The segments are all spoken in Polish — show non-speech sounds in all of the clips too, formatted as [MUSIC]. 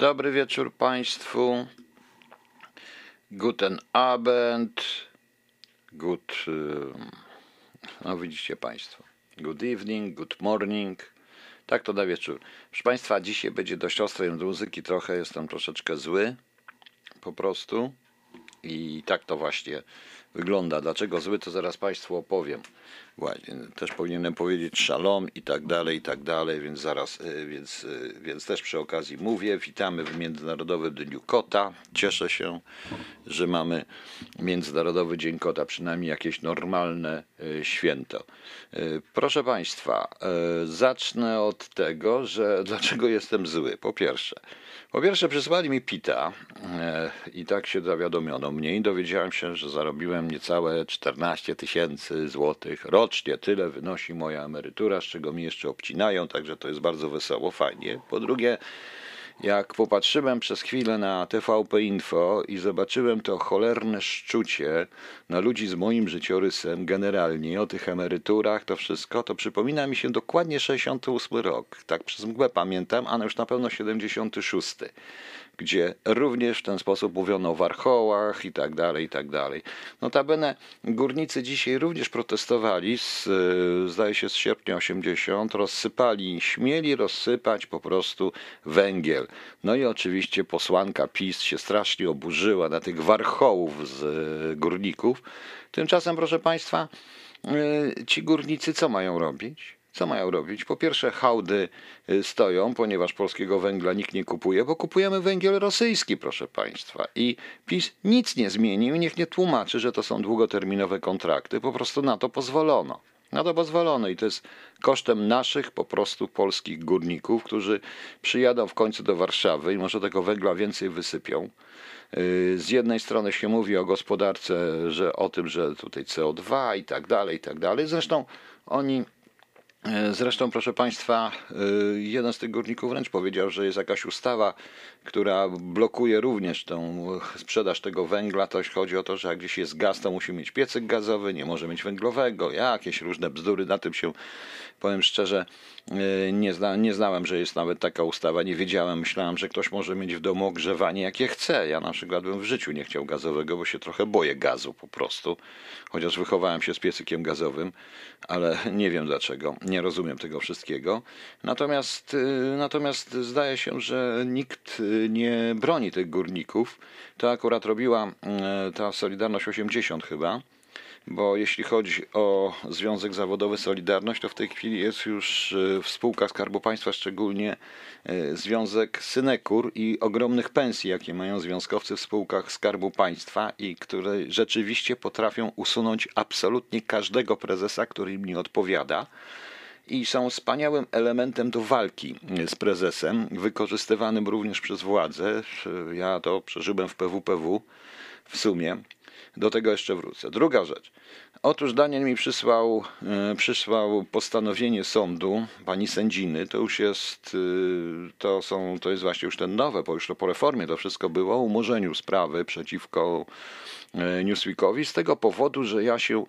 Dobry wieczór Państwu. Guten Abend. Good. y, No widzicie Państwo. Good evening, good morning. Tak to na wieczór. Proszę Państwa, dzisiaj będzie dość ostrej muzyki, trochę jestem troszeczkę zły. Po prostu. I tak to właśnie wygląda. Dlaczego zły, to zaraz Państwu opowiem. Właśnie, też powinienem powiedzieć szalom i tak dalej, i tak dalej, więc zaraz, y, więc, y, więc też przy okazji mówię. Witamy w Międzynarodowym Dniu Kota. Cieszę się, że mamy Międzynarodowy Dzień Kota, przynajmniej jakieś normalne y, święto. Proszę Państwa, zacznę od tego, że [LAUGHS] dlaczego jestem zły. Po pierwsze, po pierwsze przysłali mi PITA e, i tak się zawiadomiono mnie i dowiedziałem się, że zarobiłem niecałe 14 tysięcy złotych rocznie. Tyle wynosi moja emerytura, z czego mi jeszcze obcinają, także to jest bardzo wesoło, fajnie. Po drugie, jak popatrzyłem przez chwilę na TVP Info i zobaczyłem to cholerne szczucie na ludzi z moim życiorysem generalnie, o tych emeryturach, to wszystko, to przypomina mi się dokładnie 68 rok. Tak przez mgłę pamiętam, a już na pewno 76 gdzie również w ten sposób mówiono o warchołach i tak dalej, i tak dalej. Notabene górnicy dzisiaj również protestowali, z, zdaje się z sierpnia 80, rozsypali, śmieli rozsypać po prostu węgiel. No i oczywiście posłanka PiS się strasznie oburzyła na tych warchołów z e, górników. Tymczasem, proszę Państwa, e, ci górnicy co mają robić? Co mają robić? Po pierwsze, hałdy y, stoją, ponieważ polskiego węgla nikt nie kupuje, bo kupujemy węgiel rosyjski, proszę Państwa. I PiS nic nie zmienił, niech nie tłumaczy, że to są długoterminowe kontrakty, po prostu na to pozwolono. Na to pozwolono i to jest kosztem naszych po prostu polskich górników, którzy przyjadą w końcu do Warszawy i może tego węgla więcej wysypią. Y, Z jednej strony się mówi o gospodarce, że o tym, że tutaj CO2 i tak dalej, i tak dalej. Zresztą oni Zresztą, proszę Państwa, y, jeden z tych górników wręcz powiedział, że jest jakaś ustawa, która blokuje również tą sprzedaż tego węgla. To chodzi o to, że jak gdzieś jest gaz, to musi mieć piecyk gazowy, nie może mieć węglowego, jakieś różne bzdury. Na tym się, powiem szczerze, y, nie, zna, nie znałem, że jest nawet taka ustawa, nie wiedziałem. Myślałem, że ktoś może mieć w domu ogrzewanie jakie chce. Ja na przykład bym w życiu nie chciał gazowego, bo się trochę boję gazu po prostu. Chociaż wychowałem się z piecykiem gazowym, ale nie wiem dlaczego. Nie rozumiem tego wszystkiego. Natomiast, y, natomiast zdaje się, że nikt nie broni tych górników. To akurat robiła y, ta Solidarność 80 chyba. Bo jeśli chodzi o Związek Zawodowy Solidarność, to w tej chwili jest już y, w spółkach Skarbu Państwa szczególnie y, Związek Synekur i ogromnych pensji, jakie mają związkowcy w spółkach Skarbu Państwa i które rzeczywiście potrafią usunąć absolutnie każdego prezesa, który im nie odpowiada i są wspaniałym elementem do walki z prezesem, wykorzystywanym również przez władzę. Ja to przeżyłem w PWPW w sumie. Do tego jeszcze wrócę. Druga rzecz. Otóż Daniel mi przysłał, e, przysłał postanowienie sądu pani sędziny. To już jest, e, to są, to jest właśnie już ten nowe, bo już to po reformie to wszystko było, o umorzeniu sprawy przeciwko e, Newsweekowi z tego powodu, że ja się,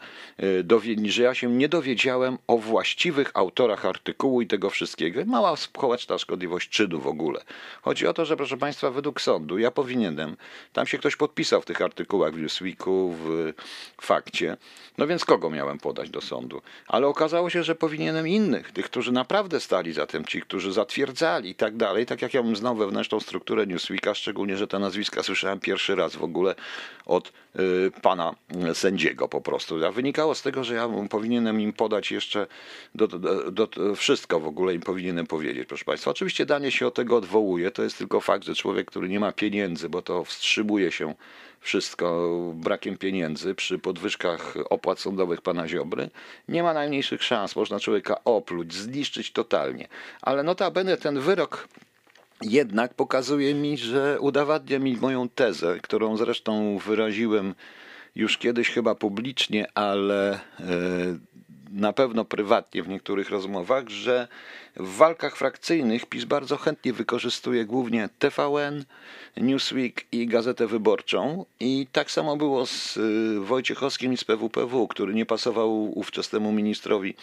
że ja się nie dowiedziałem o właściwych autorach artykułu i tego wszystkiego. Mała społeczna szkodliwość czynu w ogóle. Chodzi o to, że proszę Państwa, według sądu ja powinienem, tam się ktoś podpisał w tych artykułach w Newsweeku, w fakcie, no więc kogo miałem podać do sądu? Ale okazało się, że powinienem innych, tych, którzy naprawdę stali za tym, ci, którzy zatwierdzali i tak dalej, tak jak ja bym znał wewnętrzną strukturę Newsweeka, szczególnie, że te nazwiska słyszałem pierwszy raz w ogóle od pana sędziego po prostu. A wynikało z tego, że ja powinienem im podać jeszcze do, do, do, wszystko w ogóle im powinienem powiedzieć, proszę Państwa. Oczywiście danie się od tego odwołuje, to jest tylko fakt, że człowiek, który nie ma pieniędzy, bo to wstrzymuje się wszystko brakiem pieniędzy przy podwyżkach opłat sądowych pana Ziobry, nie ma najmniejszych szans. Można człowieka opluć, zniszczyć totalnie. Ale notabene ten wyrok jednak pokazuje mi, że udowadnia mi moją tezę, którą zresztą wyraziłem już kiedyś chyba publicznie, ale e, na pewno prywatnie w niektórych rozmowach, że w walkach frakcyjnych PiS bardzo chętnie wykorzystuje głównie TVN, Newsweek i Gazetę Wyborczą. I tak samo było z y, Wojciechowskim i z PWPW, który nie pasował ówczesnemu ministrowi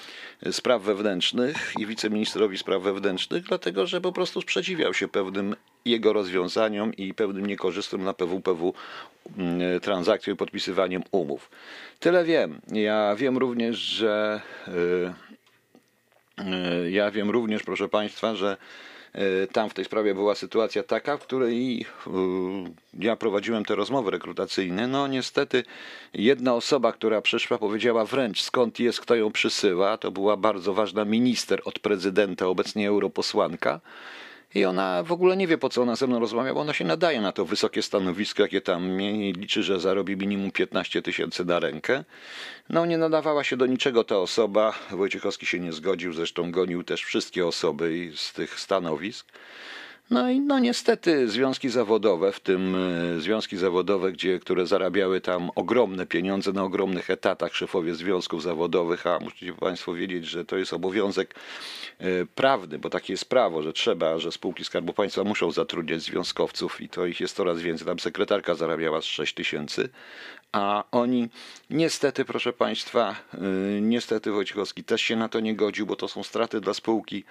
spraw wewnętrznych i wiceministrowi spraw wewnętrznych, dlatego że po prostu sprzeciwiał się pewnym jego rozwiązaniom i pewnym niekorzystnym dla PWPW mm, transakcjom i podpisywaniem umów. Tyle wiem. Ja wiem również, że y, y, ja wiem również, proszę Państwa, że E, tam w tej sprawie była sytuacja taka, w której e, ja prowadziłem te rozmowy rekrutacyjne. No niestety jedna osoba, która przyszła, powiedziała wręcz skąd jest, kto ją przysyła. To była bardzo ważna minister od prezydenta, obecnie europosłanka. I ona w ogóle nie wie, po co ona ze mną rozmawia, bo ona się nadaje na to wysokie stanowisko, jakie tam i liczy, że zarobi minimum 15 tysięcy na rękę. No nie nadawała się do niczego ta osoba. Wojciechowski się nie zgodził, zresztą gonił też wszystkie osoby z tych stanowisk. No i no niestety związki zawodowe, w tym e, związki zawodowe, gdzie, które zarabiały tam ogromne pieniądze na ogromnych etatach, szefowie związków zawodowych, a musicie Państwo wiedzieć, że to jest obowiązek e, prawny, bo takie jest prawo, że trzeba, że spółki Skarbu Państwa muszą zatrudniać związkowców i to ich jest coraz więcej. Tam sekretarka zarabiała z 6 tysięcy, a oni niestety, proszę Państwa, yy, niestety Wojciechowski też się na to nie godził, bo to są straty dla spółki.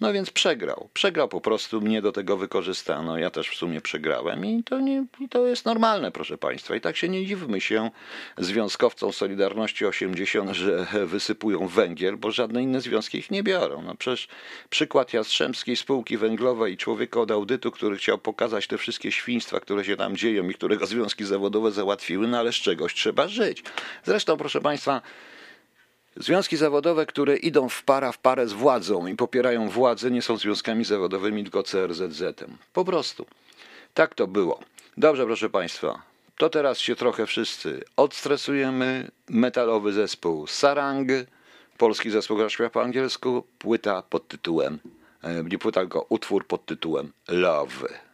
No więc przegrał. Przegrał po prostu, mnie do tego wykorzystano. Ja też w sumie przegrałem i to, nie, i to jest normalne, proszę Państwa. I tak się nie dziwmy się związkowcom Solidarności 80, że wysypują węgiel, bo żadne inne związki ich nie biorą. No przecież przykład Jastrzębskiej Spółki Węglowej i człowieka od audytu, który chciał pokazać te wszystkie świństwa, które się tam dzieją i którego związki zawodowe załatwiły, no ale czegoś trzeba żyć. Zresztą, proszę Państwa, Związki zawodowe, które idą w para w parę z władzą i popierają władzę, nie są związkami zawodowymi, tylko CRZZ-em. Po prostu. Tak to było. Dobrze, proszę Państwa. To teraz się trochę wszyscy odstresujemy. Metalowy zespół Sarang, polski zespół gra po angielsku, płyta pod tytułem, e, nie płyta, tylko utwór pod tytułem Love.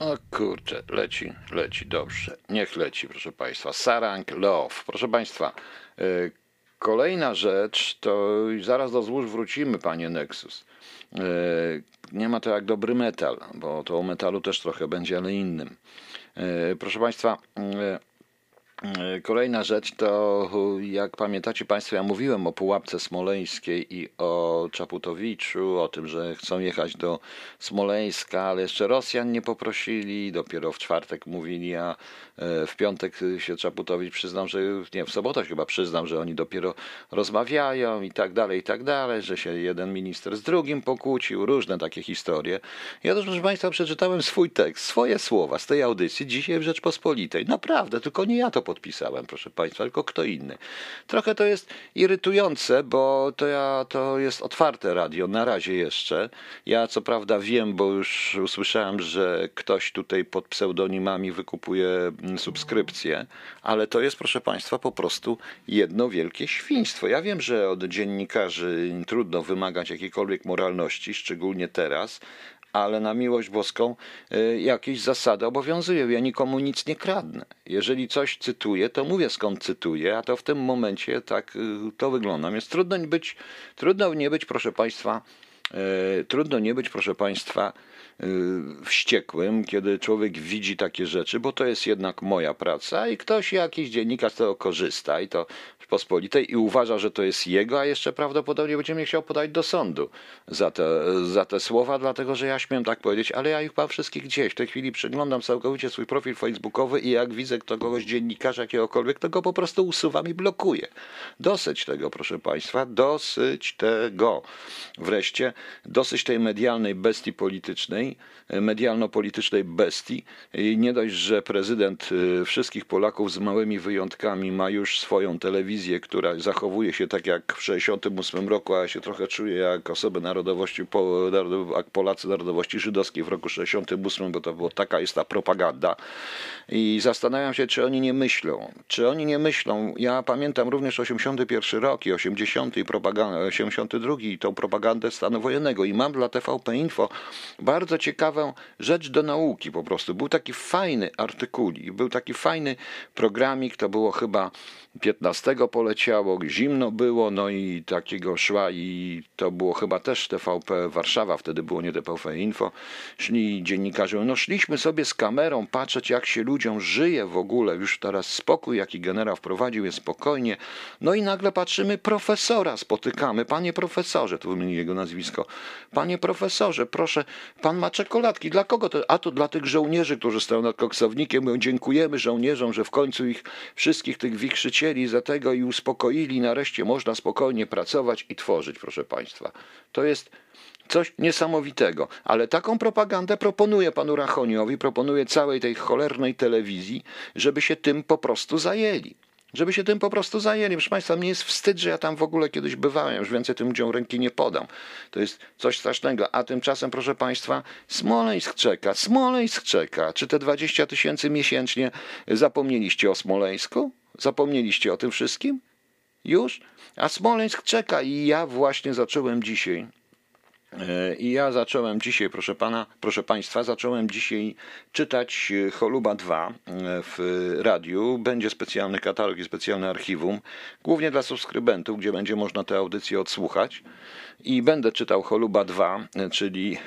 O kurczę, leci, leci, dobrze. Niech leci, proszę Państwa. Sarang Love. Proszę Państwa, y, kolejna rzecz, to zaraz do złóż wrócimy, panie Nexus. Y, nie ma to jak dobry metal, bo to o metalu też trochę będzie, ale innym. Y, proszę Państwa, E, kolejna rzecz to, jak pamiętacie Państwo, ja mówiłem o Pułapce Smoleńskiej i o Czaputowiczu, o tym, że chcą jechać do Smoleńska, ale jeszcze Rosjan nie poprosili, dopiero w czwartek mówili, a e, w piątek się Czaputowicz przyznał, że nie, w sobotę chyba przyznał, że oni dopiero rozmawiają i tak dalej, i tak dalej, że się jeden minister z drugim pokłócił, różne takie historie. Ja też, proszę Państwa, przeczytałem swój tekst, swoje słowa z tej audycji dzisiaj w Rzeczpospolitej. Naprawdę, tylko nie ja to podpisałem, proszę Państwa, tylko kto inny. Trochę to jest irytujące, bo to, ja, to jest otwarte radio, na razie jeszcze. Ja co prawda wiem, bo już usłyszałem, że ktoś tutaj pod pseudonimami wykupuje mm, subskrypcję, ale to jest, proszę Państwa, po prostu jedno wielkie świństwo. Ja wiem, że od dziennikarzy trudno wymagać jakiejkolwiek moralności, szczególnie teraz, ale na miłość boską y, jakieś zasady obowiązują. Ja nikomu nic nie kradnę. Jeżeli coś cytuję, to mówię skąd cytuję, a to w tym momencie tak y, to wygląda. Więc trudno być, trudno nie być, proszę Państwa, y, trudno nie być, proszę Państwa, wściekłym, kiedy człowiek widzi takie rzeczy, bo to jest jednak moja praca i ktoś, jakiś dziennikarz z tego korzysta i to Pospolitej i uważa, że to jest jego, a jeszcze prawdopodobnie będzie mnie chciał podać do sądu za te, za te słowa, dlatego że ja śmiem tak powiedzieć, ale ja ich mam wszystkich gdzieś. W tej chwili przeglądam całkowicie swój profil facebookowy i jak widzę kto kogoś dziennikarza jakiegokolwiek, to go po prostu usuwam i blokuję. Dosyć tego, proszę Państwa, dosyć tego. Wreszcie dosyć tej medialnej bestii politycznej medialno-politycznej bestii. I nie dość, że prezydent e, wszystkich Polaków z małymi wyjątkami ma już swoją telewizję, która zachowuje się tak jak w 68 roku, a ja się trochę czuję jak osoby narodowości, jak Polacy narodowości żydowskiej w roku 68, bo to było taka jest ta propaganda. I zastanawiam się, czy oni nie myślą. Czy oni nie myślą. Ja pamiętam również 81 rok i 80 i propaganda, 82 i tą propagandę stanu wojennego. I mam dla TVP Info bardzo ciekawą rzecz do nauki po prostu. Był taki fajny artykulik, był taki fajny programik, to było chyba 15 poleciało, zimno było, no i takiego szła i to było chyba też TVP Warszawa, wtedy było nie TVP Info. Szli dziennikarze, no szliśmy sobie z kamerą patrzeć jak się ludziom żyje w ogóle, już teraz spokój jaki generał wprowadził jest spokojnie. No i nagle patrzymy, profesora spotykamy, panie profesorze, tu wymienię jego nazwisko. Panie profesorze, proszę, pan ma czekoladki, dla kogo to? A to dla tych żołnierzy, którzy stoją nad koksownikiem, my dziękujemy żołnierzom, że w końcu ich wszystkich tych wichrzycieli za tego i uspokoili, nareszcie można spokojnie pracować i tworzyć, proszę państwa. To jest coś niesamowitego. Ale taką propagandę proponuję panu Rachoniowi, proponuję całej tej cholernej telewizji, żeby się tym po prostu zajęli. Żeby się tym po prostu zajęli. Proszę Państwa, mnie jest wstyd, że ja tam w ogóle kiedyś bywałem. Już więcej tym ludziom ręki nie podam. To jest coś strasznego. A tymczasem, proszę Państwa, Smoleńsk czeka. Smoleńsk czeka. Czy te 20 tysięcy miesięcznie zapomnieliście o Smoleńsku? Zapomnieliście o tym wszystkim? Już? A Smoleńsk czeka i ja właśnie zacząłem dzisiaj E, I ja zacząłem dzisiaj, proszę pana, proszę państwa, zacząłem dzisiaj czytać e, Choluba 2 e, w radiu. Będzie specjalny katalog i specjalne archiwum, głównie dla subskrybentów, gdzie będzie można te audycje odsłuchać. I będę czytał Choluba 2, e, czyli e,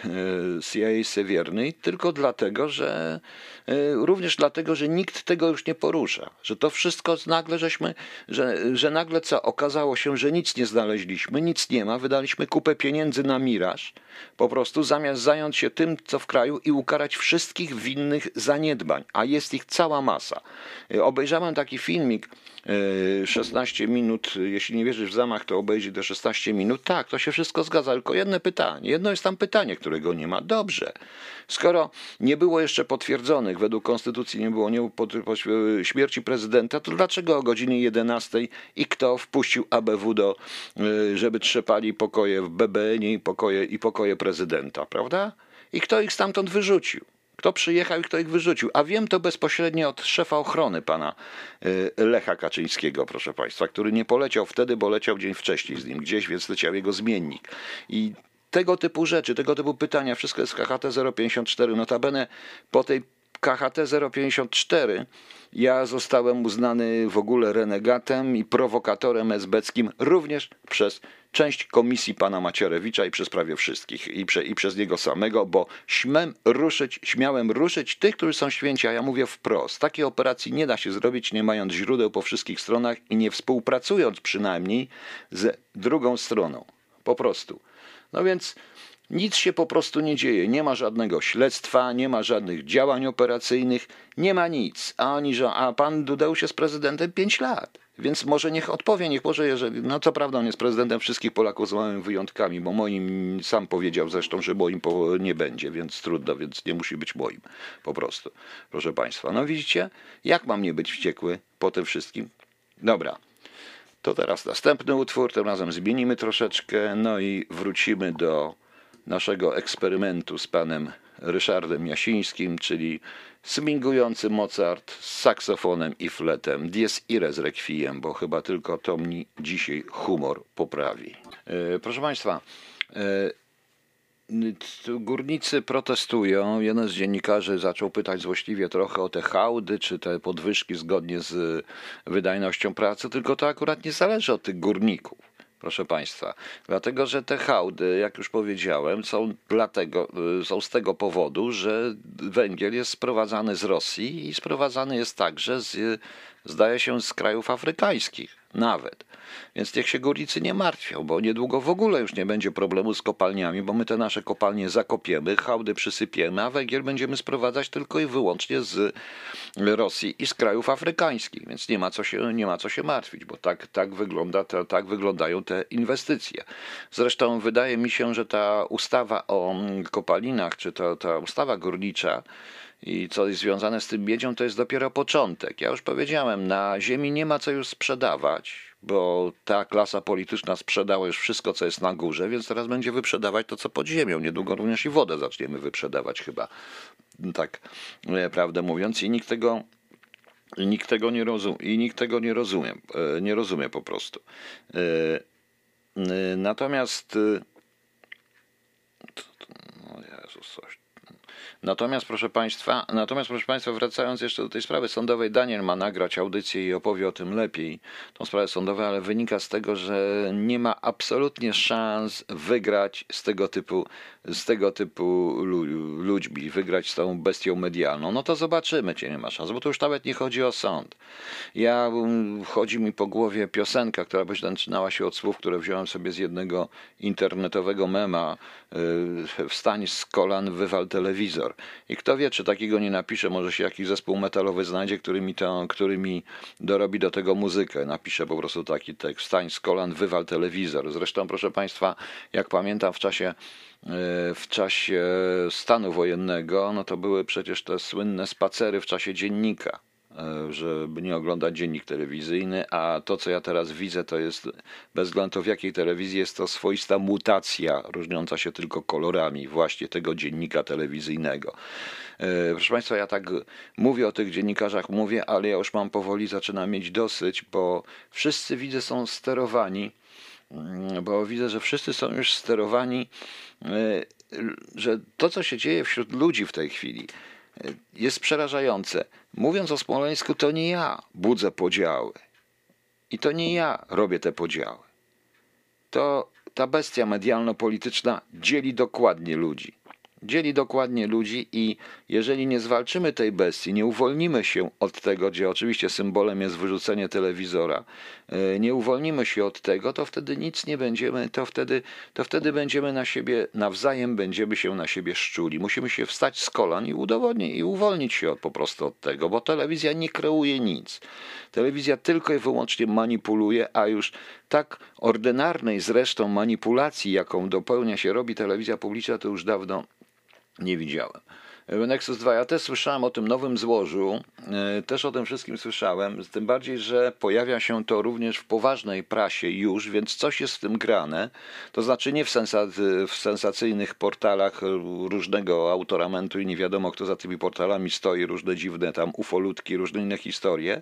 CIA Sewierny, tylko dlatego, że e, również dlatego, że nikt tego już nie porusza. Że to wszystko nagle żeśmy, że, że nagle co, okazało się, że nic nie znaleźliśmy, nic nie ma, wydaliśmy kupę pieniędzy na miraż, po prostu zamiast zająć się tym, co w kraju i ukarać wszystkich winnych zaniedbań, a jest ich cała masa. E, Obejrzałem taki filmik, 16 minut, jeśli nie wierzysz w zamach, to obejrzyj te 16 minut. Tak, to się wszystko zgadza, tylko jedno pytanie. Jedno jest tam pytanie, którego nie ma. Dobrze. Skoro nie było jeszcze potwierdzonych, według konstytucji nie było nie, po, po śmierci prezydenta, to dlaczego o godzinie 11 i kto wpuścił ABW do, y, żeby trzepali pokoje w BBN-ie i pokoje, i pokoje prezydenta, prawda? I kto ich stamtąd wyrzucił? Kto przyjechał i kto ich wyrzucił? A wiem to bezpośrednio od szefa ochrony pana y, Lecha Kaczyńskiego, proszę państwa, który nie poleciał wtedy, bo leciał dzień wcześniej z nim gdzieś, więc leciał jego zmiennik. I tego typu rzeczy, tego typu pytania, wszystko jest KHT 054. Notabene po tej KHT 054 ja zostałem uznany w ogóle renegatem i prowokatorem esbeckim również przez część komisji pana Macierewicza i przez prawie wszystkich i, prze, i przez niego samego, bo śmiem ruszyć, śmiałem ruszyć tych, którzy są święci, a ja mówię wprost. Takiej operacji nie da się zrobić, nie mając źródeł po wszystkich stronach i nie współpracując przynajmniej z drugą stroną. Po prostu. No więc nic się po prostu nie dzieje. Nie ma żadnego śledztwa, nie ma żadnych działań operacyjnych, nie ma nic. A oni, że a pan Dudeusz jest prezydentem 5 lat. Więc może niech odpowie, niech może, jeżeli, no co prawda on jest prezydentem wszystkich Polaków z małymi wyjątkami, bo moim sam powiedział zresztą, że moim nie będzie, więc trudno, więc nie musi być moim, po prostu. Proszę Państwa, no widzicie, jak mam nie być wściekły po tym wszystkim? Dobra, to teraz następny utwór, tym razem zmienimy troszeczkę, no i wrócimy do naszego eksperymentu z panem Ryszardem Jasińskim, czyli swingujący Mozart z saksofonem i fletem, dies irae z requiem, bo chyba tylko to mi dzisiaj humor poprawi. E, Proszę Państwa, e, Górnicy protestują. Jeden z dziennikarzy zaczął pytać złośliwie trochę o te hałdy, czy te podwyżki zgodnie z wydajnością pracy, tylko to akurat nie zależy od tych górników. Proszę Państwa, dlatego że te hałdy, jak już powiedziałem, są, dlatego, y, są z tego powodu, że węgiel jest sprowadzany z Rosji i sprowadzany jest także z zdaje się z krajów afrykańskich nawet. Więc niech się górnicy nie martwią, bo niedługo w ogóle już nie będzie problemu z kopalniami, bo my te nasze kopalnie zakopiemy, hałdy przysypiemy, a węgiel będziemy sprowadzać tylko i wyłącznie z Rosji i z krajów afrykańskich. Więc nie ma co się, nie ma co się martwić, bo tak, tak, wygląda, to, tak wyglądają te inwestycje. Zresztą wydaje mi się, że ta ustawa o kopalinach, czy to, ta ustawa górnicza, i co jest związane z tym miedzią, to jest dopiero początek. Ja już powiedziałem, na Ziemi nie ma co już sprzedawać, bo ta klasa polityczna sprzedała już wszystko, co jest na górze, więc teraz będzie wyprzedawać to, co pod ziemią. Niedługo również i wodę zaczniemy wyprzedawać chyba, tak e, prawdę mówiąc, i nikt tego nikt tego nie rozumie, i nikt tego nie rozumie, e, nie rozumie po prostu. E, natomiast no Jezus, coś Natomiast proszę Państwa, natomiast proszę Państwa, wracając jeszcze do tej sprawy sądowej, Daniel ma nagrać audycję i opowie o tym lepiej, tą sprawę sądową, ale wynika z tego, że nie ma absolutnie szans wygrać z tego typu, z tego typu ludźmi, wygrać z tą bestią medialną. No to zobaczymy, czy nie ma szans, bo to już nawet nie chodzi o sąd. Ja, mm, chodzi mi po głowie piosenka, która będzie zaczynała się od słów, które wziąłem sobie z jednego internetowego mema, y, wstań z kolan, wywal telewizor. I kto wie, czy takiego nie napisze, może się jakiś zespół metalowy znajdzie, który mi, to, który mi dorobi do tego muzykę. Napisze po prostu taki tekst, stań z kolan, wywal telewizor. Zresztą, proszę Państwa, jak pamiętam w czasie e, w czasie stanu wojennego, no to były przecież te słynne spacery w czasie dziennika. E, żeby nie oglądać dziennik telewizyjny, a to, co ja teraz widzę, to jest, bez względu w jakiej telewizji, jest to swoista mutacja, różniąca się tylko kolorami właśnie tego dziennika telewizyjnego. E, proszę Państwa, ja tak mówię o tych dziennikarzach, mówię, ale ja już mam powoli, zaczynam mieć dosyć, bo wszyscy widzę są sterowani, bo widzę, że wszyscy są już sterowani, e, że to, co się dzieje wśród ludzi w tej chwili, jest przerażające. Mówiąc o Smoleńsku, to nie ja budzę podziały. I to nie ja robię te podziały. To ta bestia medialno-polityczna dzieli dokładnie ludzi dzieli dokładnie ludzi i jeżeli nie zwalczymy tej bestii, nie uwolnimy się od tego, gdzie oczywiście symbolem jest wyrzucenie telewizora, e, nie uwolnimy się od tego, to wtedy nic nie będziemy, to wtedy, to wtedy będziemy na siebie, nawzajem będziemy się na siebie szczuli. Musimy się wstać z kolan i udowodnić i uwolnić się od, po prostu od tego, bo telewizja nie kreuje nic. Telewizja tylko i wyłącznie manipuluje, a już tak ordynarnej zresztą manipulacji, jaką dopełnia się, robi telewizja publiczna, to już dawno nie widziałem. Nexus 2, ja też słyszałem o tym nowym złożu, e, też o tym wszystkim słyszałem, tym bardziej, że pojawia się to również w poważnej prasie już, więc coś jest w tym grane, to znaczy nie w, sensa- w sensacyjnych portalach różnego autoramentu i nie wiadomo kto za tymi portalami stoi, różne dziwne tam ufolutki, różne inne historie,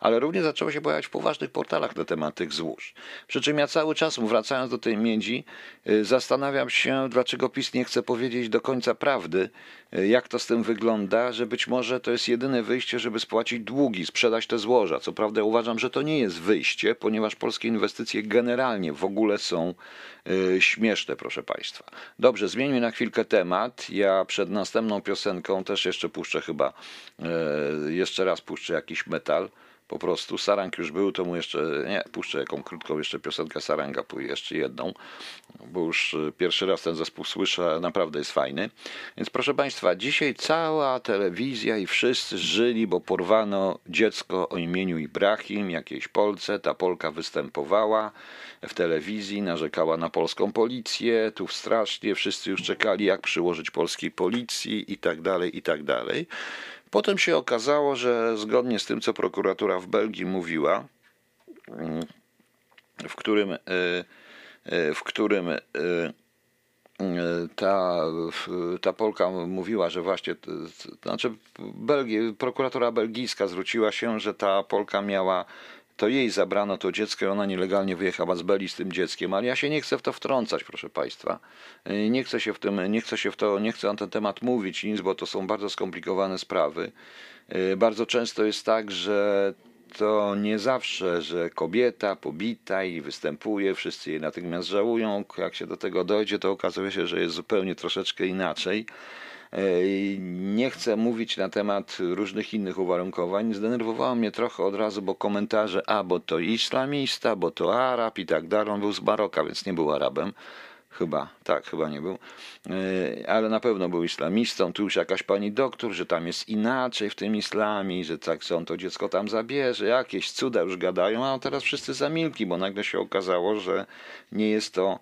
ale również zaczęło się pojawiać w poważnych portalach na temat tych złóż. Przy czym ja cały czas, wracając do tej miedzi, e, zastanawiam się, dlaczego PiS nie chce powiedzieć do końca prawdy, e, jak to z tym wygląda, że być może to jest jedyne wyjście, żeby spłacić długi, sprzedać te złoża. Co prawda uważam, że to nie jest wyjście, ponieważ polskie inwestycje generalnie w ogóle są y, śmieszne, proszę Państwa. Dobrze, zmieńmy na chwilkę temat. Ja przed następną piosenką też jeszcze puszczę chyba, y, jeszcze raz puszczę jakiś metal po prostu. Sarang już był, to mu jeszcze, nie, puszczę jaką krótką jeszcze piosenkę Saranga, jeszcze jedną, bo już y, pierwszy raz ten zespół słyszę, naprawdę jest fajny. Więc proszę Państwa, dzisiaj cała telewizja i wszyscy żyli, bo porwano dziecko o imieniu Ibrahim, jakiejś Polce, ta Polka występowała w telewizji, narzekała na polską policję, tu strasznie, wszyscy już czekali, jak przyłożyć polskiej policji i tak dalej, i tak dalej. Potem się okazało, że zgodnie z tym, co prokuratura w Belgii mówiła, w którym, e, e, w którym e, ta, ta Polka mówiła, że właśnie, znaczy Belgii, prokuratura belgijska zwróciła się, że ta Polka miała to jej zabrano to dziecko i ona nielegalnie wyjechała z Beli z tym dzieckiem, ale ja się nie chcę w to wtrącać, proszę Państwa. Nie chcę się w tym, nie chcę się w to, nie chcę na ten temat mówić nic, bo to są bardzo skomplikowane sprawy. Bardzo często jest tak, że to nie zawsze, że kobieta pobita i występuje, wszyscy jej natychmiast żałują. Jak się do tego dojdzie, to okazuje się, że jest zupełnie troszeczkę inaczej. Nie chcę mówić na temat różnych innych uwarunkowań. Zdenerwowało mnie trochę od razu, bo komentarze, a bo to islamista, bo to Arab i tak dalej. On był z Maroka, więc nie był Arabem. Chyba, tak, chyba nie był. Ale na pewno był islamistą. Tu już jakaś pani doktor, że tam jest inaczej w tym islamie, że tak on to dziecko tam zabierze. Jakieś cuda już gadają, a teraz wszyscy zamilkli, bo nagle się okazało, że nie jest to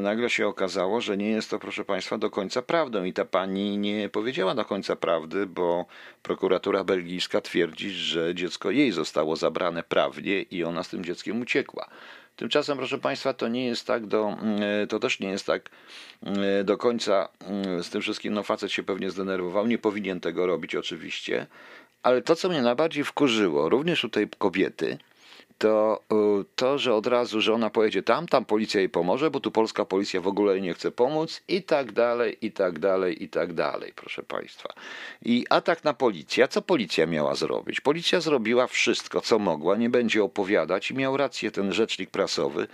nagle się okazało, że nie jest to, proszę Państwa, do końca prawdą. I ta pani nie powiedziała do końca prawdy, bo prokuratura belgijska twierdzi, że dziecko jej zostało zabrane prawnie i ona z tym dzieckiem uciekła. Tymczasem, proszę Państwa, to nie jest tak do, to też nie jest tak do końca z tym wszystkim. No facet się pewnie zdenerwował, nie powinien tego robić oczywiście, ale to, co mnie najbardziej wkurzyło, również u tej kobiety, to to, że od razu, że ona pojedzie tam, tam policja jej pomoże, bo tu polska policja w ogóle jej nie chce pomóc i tak dalej, i tak dalej, i tak dalej, proszę Państwa. I atak na policję. Co policja miała zrobić? Policja zrobiła wszystko, co mogła, nie będzie opowiadać i miał rację ten rzecznik prasowy,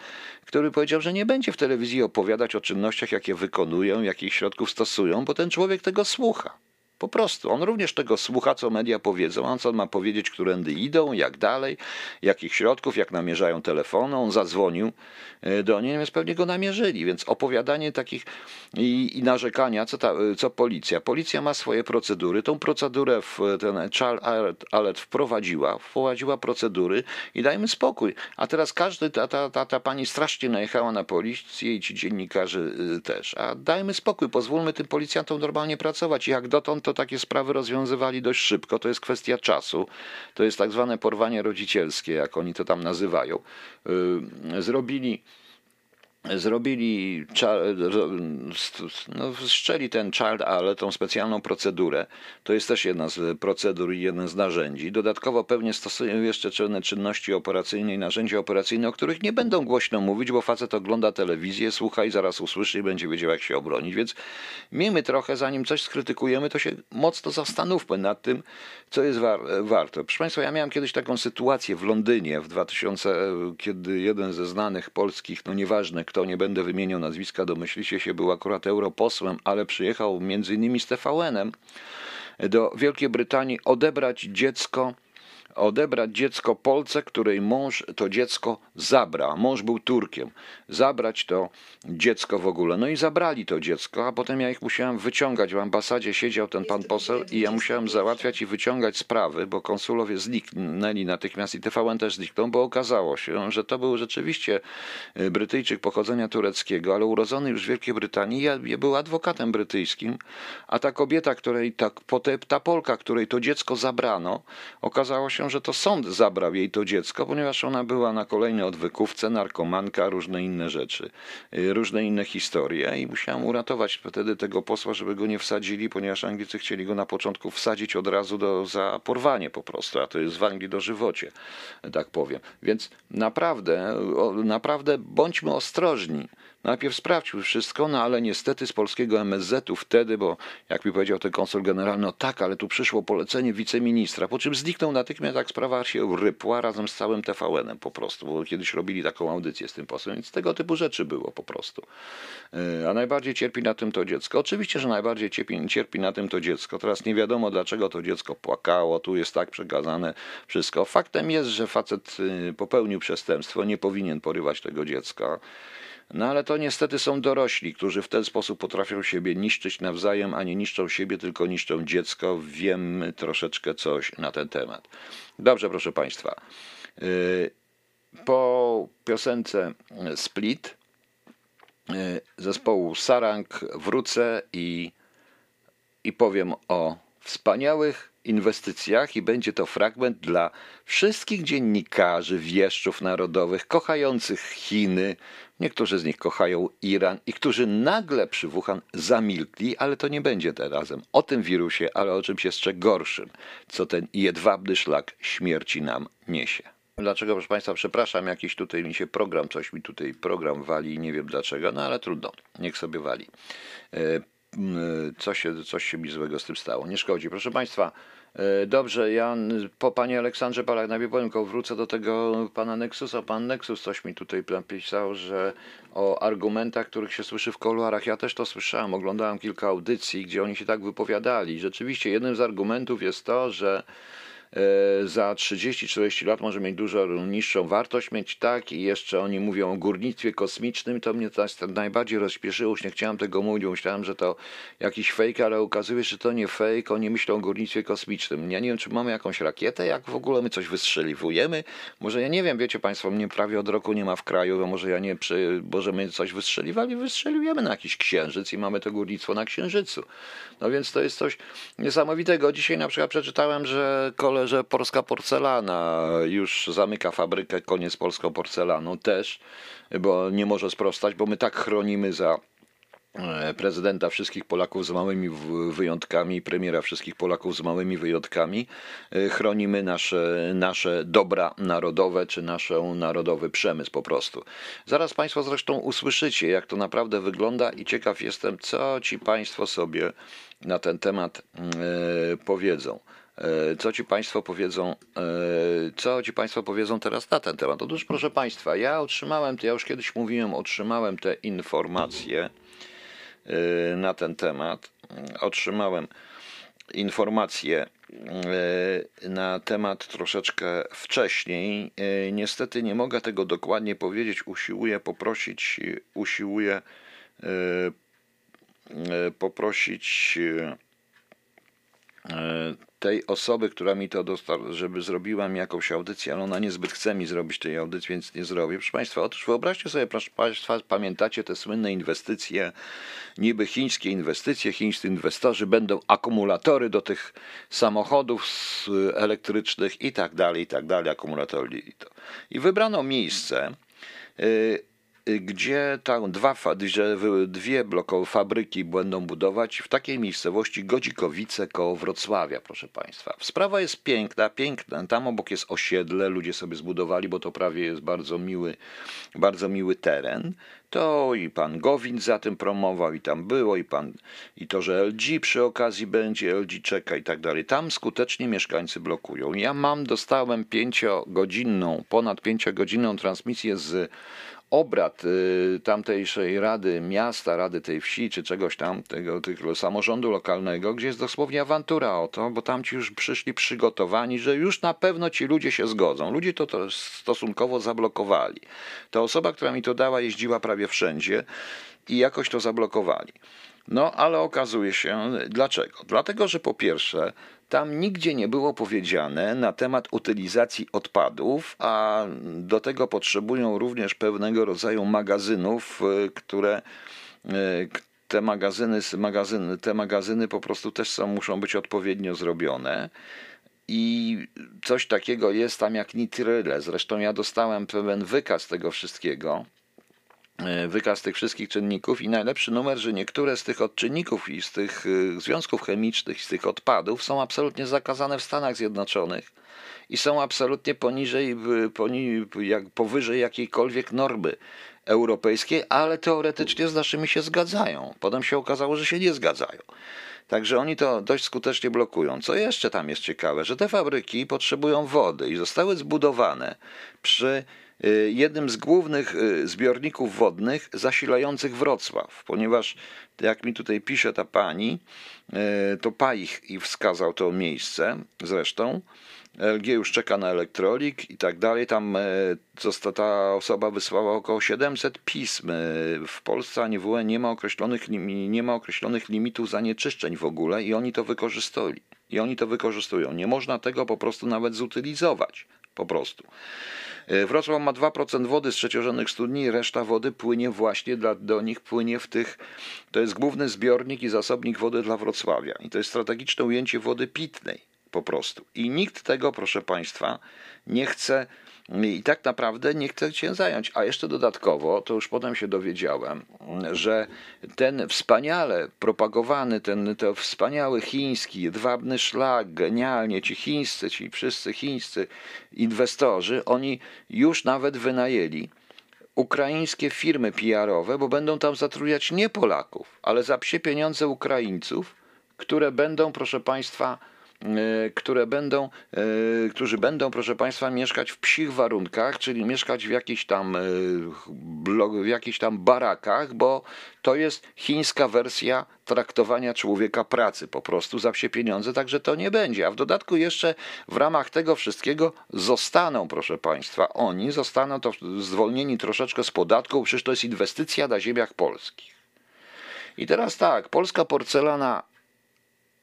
który powiedział, że nie będzie w telewizji opowiadać o czynnościach, jakie wykonują, jakich środków stosują, bo ten człowiek tego słucha. Po prostu. On również tego słucha, co media powiedzą. On co ma powiedzieć, którędy idą, jak dalej, jakich środków, jak namierzają telefony. On zadzwonił do niej, natomiast pewnie go namierzyli. Więc opowiadanie takich i, i narzekania, co, ta, co policja. Policja ma swoje procedury. Tą procedurę w ten Child Alert wprowadziła, wprowadziła procedury i dajmy spokój. A teraz każdy, ta, ta, ta, ta pani strasznie najechała na policję i ci dziennikarze też. A dajmy spokój, pozwólmy tym policjantom normalnie pracować. Jak dotąd to takie sprawy rozwiązywali dość szybko. To jest kwestia czasu. To jest tak zwane porwanie rodzicielskie, jak oni to tam nazywają. Zrobili zrobili, no, ten child, ale tą specjalną procedurę. To jest też jedna z procedur i jeden z narzędzi. Dodatkowo pewnie stosują jeszcze czynne czynności operacyjne i narzędzia operacyjne, o których nie będą głośno mówić, bo facet ogląda telewizję, słucha i zaraz usłyszy i będzie wiedział, jak się obronić. Więc miejmy trochę, zanim coś skrytykujemy, to się mocno zastanówmy nad tym, co jest war warto. Proszę Państwa, ja miałem kiedyś taką sytuację w Londynie w 2000, kiedy jeden ze znanych polskich, no nieważne kto, nie będę wymieniał nazwiska, domyślicie się, był akurat europosłem, ale przyjechał między innymi z TVN-em do Wielkiej Brytanii odebrać dziecko odebrać dziecko Polce, której mąż to dziecko zabra. Mąż był Turkiem. Zabrać to dziecko w ogóle. No i zabrali to dziecko, a potem ja ich musiałem wyciągać. W ambasadzie siedział ten pan poseł i ja musiałem załatwiać i wyciągać sprawy, bo konsulowie zniknęli natychmiast i TVN też zniknął, bo okazało się, że to był rzeczywiście y, Brytyjczyk pochodzenia tureckiego, ale urodzony już w Wielkiej Brytanii. Ja, ja był adwokatem brytyjskim, a ta kobieta, której ta, ta Polka, której to dziecko zabrano, okazało się, że to sąd zabrał jej to dziecko, ponieważ ona była na kolejnej odwykówce, narkomanka, różne inne rzeczy, y, różne inne historie i musiałem uratować wtedy tego posła, żeby go nie wsadzili, ponieważ Anglicy chcieli go na początku wsadzić od razu do, za porwanie po prostu, a to jest w Anglii dożywocie, tak powiem. Więc naprawdę, naprawdę bądźmy ostrożni. Najpierw sprawdźmy wszystko, no ale niestety z polskiego MSZ-u wtedy, bo jak mi powiedział ten konsul generalny, no tak, ale tu przyszło polecenie wiceministra, po czym zniknął natychmiast, jak sprawa się rypła razem z całym TVN-em po prostu, bo kiedyś robili taką audycję z tym posłem, więc tego typu rzeczy było po prostu. E, a najbardziej cierpi na tym to dziecko. Oczywiście, że najbardziej cierpi, cierpi na tym to dziecko. Teraz nie wiadomo, dlaczego to dziecko płakało, tu jest tak przekazane wszystko. Faktem jest, że facet y, popełnił przestępstwo, nie powinien porywać tego dziecka. No ale to niestety są dorośli, którzy w ten sposób potrafią siebie niszczyć nawzajem, a nie niszczą siebie, tylko niszczą dziecko. Wiem troszeczkę coś na ten temat. Dobrze, proszę Państwa. Y, po piosence Split y, zespołu Sarang wrócę i, i powiem o wspaniałych inwestycjach i będzie to fragment dla wszystkich dziennikarzy, wieszczów narodowych, kochających Chiny, niektórzy z nich kochają Iran i którzy nagle przy Wuhan zamilkli, ale to nie będzie razem o tym wirusie, ale o czymś jeszcze gorszym, co ten jedwabny szlak śmierci nam niesie. Dlaczego, proszę Państwa, przepraszam, jakiś tutaj mi się program, coś mi tutaj program wali, nie wiem dlaczego, no ale trudno, niech sobie wali. Mm, co się, coś się mi złego z tym stało. Nie szkodzi. Proszę Państwa, e, dobrze, ja po Panie Aleksandrze powiem, tylko wrócę do tego Pana Nexusa. Pan Nexus coś mi tutaj napisał, że o argumentach, których się słyszy w kuluarach. Ja też to słyszałem, oglądałem kilka audycji, gdzie oni się tak wypowiadali. Rzeczywiście jednym z argumentów jest to, że za 30-40 lat może mieć dużo niższą wartość mieć, tak, i jeszcze oni mówią o górnictwie kosmicznym, to mnie to najbardziej rozśpieszyło, już nie chciałem tego mówić, myślałem, że to jakiś fake, ale okazuje się, że to nie fake, oni myślą o górnictwie kosmicznym. Ja nie wiem, czy mamy jakąś rakietę, jak w ogóle my coś wystrzeliwujemy, może ja nie wiem, wiecie Państwo, mnie prawie od roku nie ma w kraju, bo może ja nie, przy, może my coś wystrzeliwali, wystrzeliwujemy na jakiś księżyc i mamy to górnictwo na księżycu. No więc to jest coś niesamowitego. Dzisiaj na przykład przeczytałem, że kole że polska porcelana już zamyka fabrykę, koniec polską porcelaną też, bo nie może sprostać, bo my tak chronimy za e, prezydenta wszystkich Polaków z małymi wyjątkami, premiera wszystkich Polaków z małymi wyjątkami, e, chronimy nasze, nasze dobra narodowe, czy nasz narodowy przemysł po prostu. Zaraz Państwo zresztą usłyszycie, jak to naprawdę wygląda i ciekaw jestem, co Ci Państwo sobie na ten temat yy, powiedzą. E, co ci Państwo powiedzą, e, co ci Państwo powiedzą teraz na ten temat? Otóż, proszę Państwa, ja otrzymałem, ja już kiedyś mówiłem, otrzymałem te informacje e, na ten temat. Otrzymałem informacje na temat troszeczkę wcześniej. Niestety nie mogę tego dokładnie powiedzieć. Usiłuję poprosić, usiłuję poprosić tej osoby, która mi to dostarczyła, żeby zrobiła mi jakąś audycję, ale ona niezbyt chce mi zrobić tej audycji, więc nie zrobię. Proszę Państwa, otóż wyobraźcie sobie, proszę Państwa, pamiętacie te słynne inwestycje, niby chińskie inwestycje, chińscy inwestorzy będą akumulatory do tych samochodów elektrycznych i tak dalej, i tak dalej, akumulatory i to. I wybrano miejsce, yy, gdzie tam dwa, że dwie blokowe fabryki będą budować w takiej miejscowości Godzikowice koło Wrocławia, proszę Państwa. Sprawa jest piękna, piękna. Tam obok jest osiedle, ludzie sobie zbudowali, bo to prawie jest bardzo miły, bardzo miły teren. To i pan Gowin za tym promował, i tam było, i pan, i to, że LG przy okazji będzie, LG czeka i tak dalej. Tam skutecznie mieszkańcy blokują. Ja mam, dostałem pięciogodzinną, ponad pięciogodzinną transmisję z obrad y, tamtejszej rady miasta, rady tej wsi, czy czegoś tam, tego, tego samorządu lokalnego, gdzie jest dosłownie awantura o to, bo tam ci już przyszli przygotowani, że już na pewno ci ludzie się zgodzą. Ludzie to, to stosunkowo zablokowali. Ta osoba, która mi to dała, jeździła prawie wszędzie i jakoś to zablokowali. No, ale okazuje się, dlaczego? Dlatego, że po pierwsze, tam nigdzie nie było powiedziane na temat utylizacji odpadów, a do tego potrzebują również pewnego rodzaju magazynów, e, które e, te magazyny, magazyny, te magazyny po prostu też są, muszą być odpowiednio zrobione. I coś takiego jest tam jak nitryle. Zresztą ja dostałem pewien wykaz tego wszystkiego. E, wykaz tych wszystkich czynników i najlepszy numer, że niektóre z tych odczynników i z tych e, związków chemicznych, z tych odpadów są absolutnie zakazane w Stanach Zjednoczonych i są absolutnie poniżej, poni, jak, powyżej jakiejkolwiek normy europejskiej, ale teoretycznie z naszymi się zgadzają. Potem się okazało, że się nie zgadzają. Także oni to dość skutecznie blokują. Co jeszcze tam jest ciekawe, że te fabryki potrzebują wody i zostały zbudowane przy jednym z głównych y, zbiorników wodnych zasilających Wrocław, ponieważ jak mi tutaj pisze ta pani, y, to Paich i wskazał to miejsce zresztą. LG już czeka na elektrolik i tak dalej. Tam ta osoba wysłała około 700 pism. W Polsce ani w UE nie ma określonych, nie ma określonych limitów zanieczyszczeń w ogóle i oni to wykorzystali. I oni to wykorzystują. Nie można tego po prostu nawet zutylizować. Po prostu. E, Wrocław ma 2% wody z trzeciorzędnych studni, reszta wody płynie właśnie dla, do nich, płynie w tych, to jest główny zbiornik i zasobnik wody dla Wrocławia. I to jest strategiczne ujęcie wody pitnej po prostu. I nikt tego, proszę Państwa, nie chce i tak naprawdę nie chce się zająć. A jeszcze dodatkowo, to już potem się dowiedziałem, że ten wspaniale propagowany, ten to wspaniały chiński, jedwabny szlak, genialnie ci chińscy, ci wszyscy chińscy inwestorzy, oni już nawet wynajęli ukraińskie firmy PR-owe, bo będą tam zatrudniać nie Polaków, ale za psie pieniądze Ukraińców, które będą, proszę Państwa, które będą, e, którzy będą, proszę Państwa, mieszkać w psich warunkach, czyli mieszkać w jakichś tam, blo- w jakichś tam barakach, bo to jest chińska wersja traktowania człowieka pracy po prostu za psie pieniądze, także to nie będzie. A w dodatku jeszcze w ramach tego wszystkiego zostaną, proszę Państwa, oni zostaną to zwolnieni troszeczkę z podatków, przecież to jest inwestycja na ziemiach polskich. I teraz tak, polska porcelana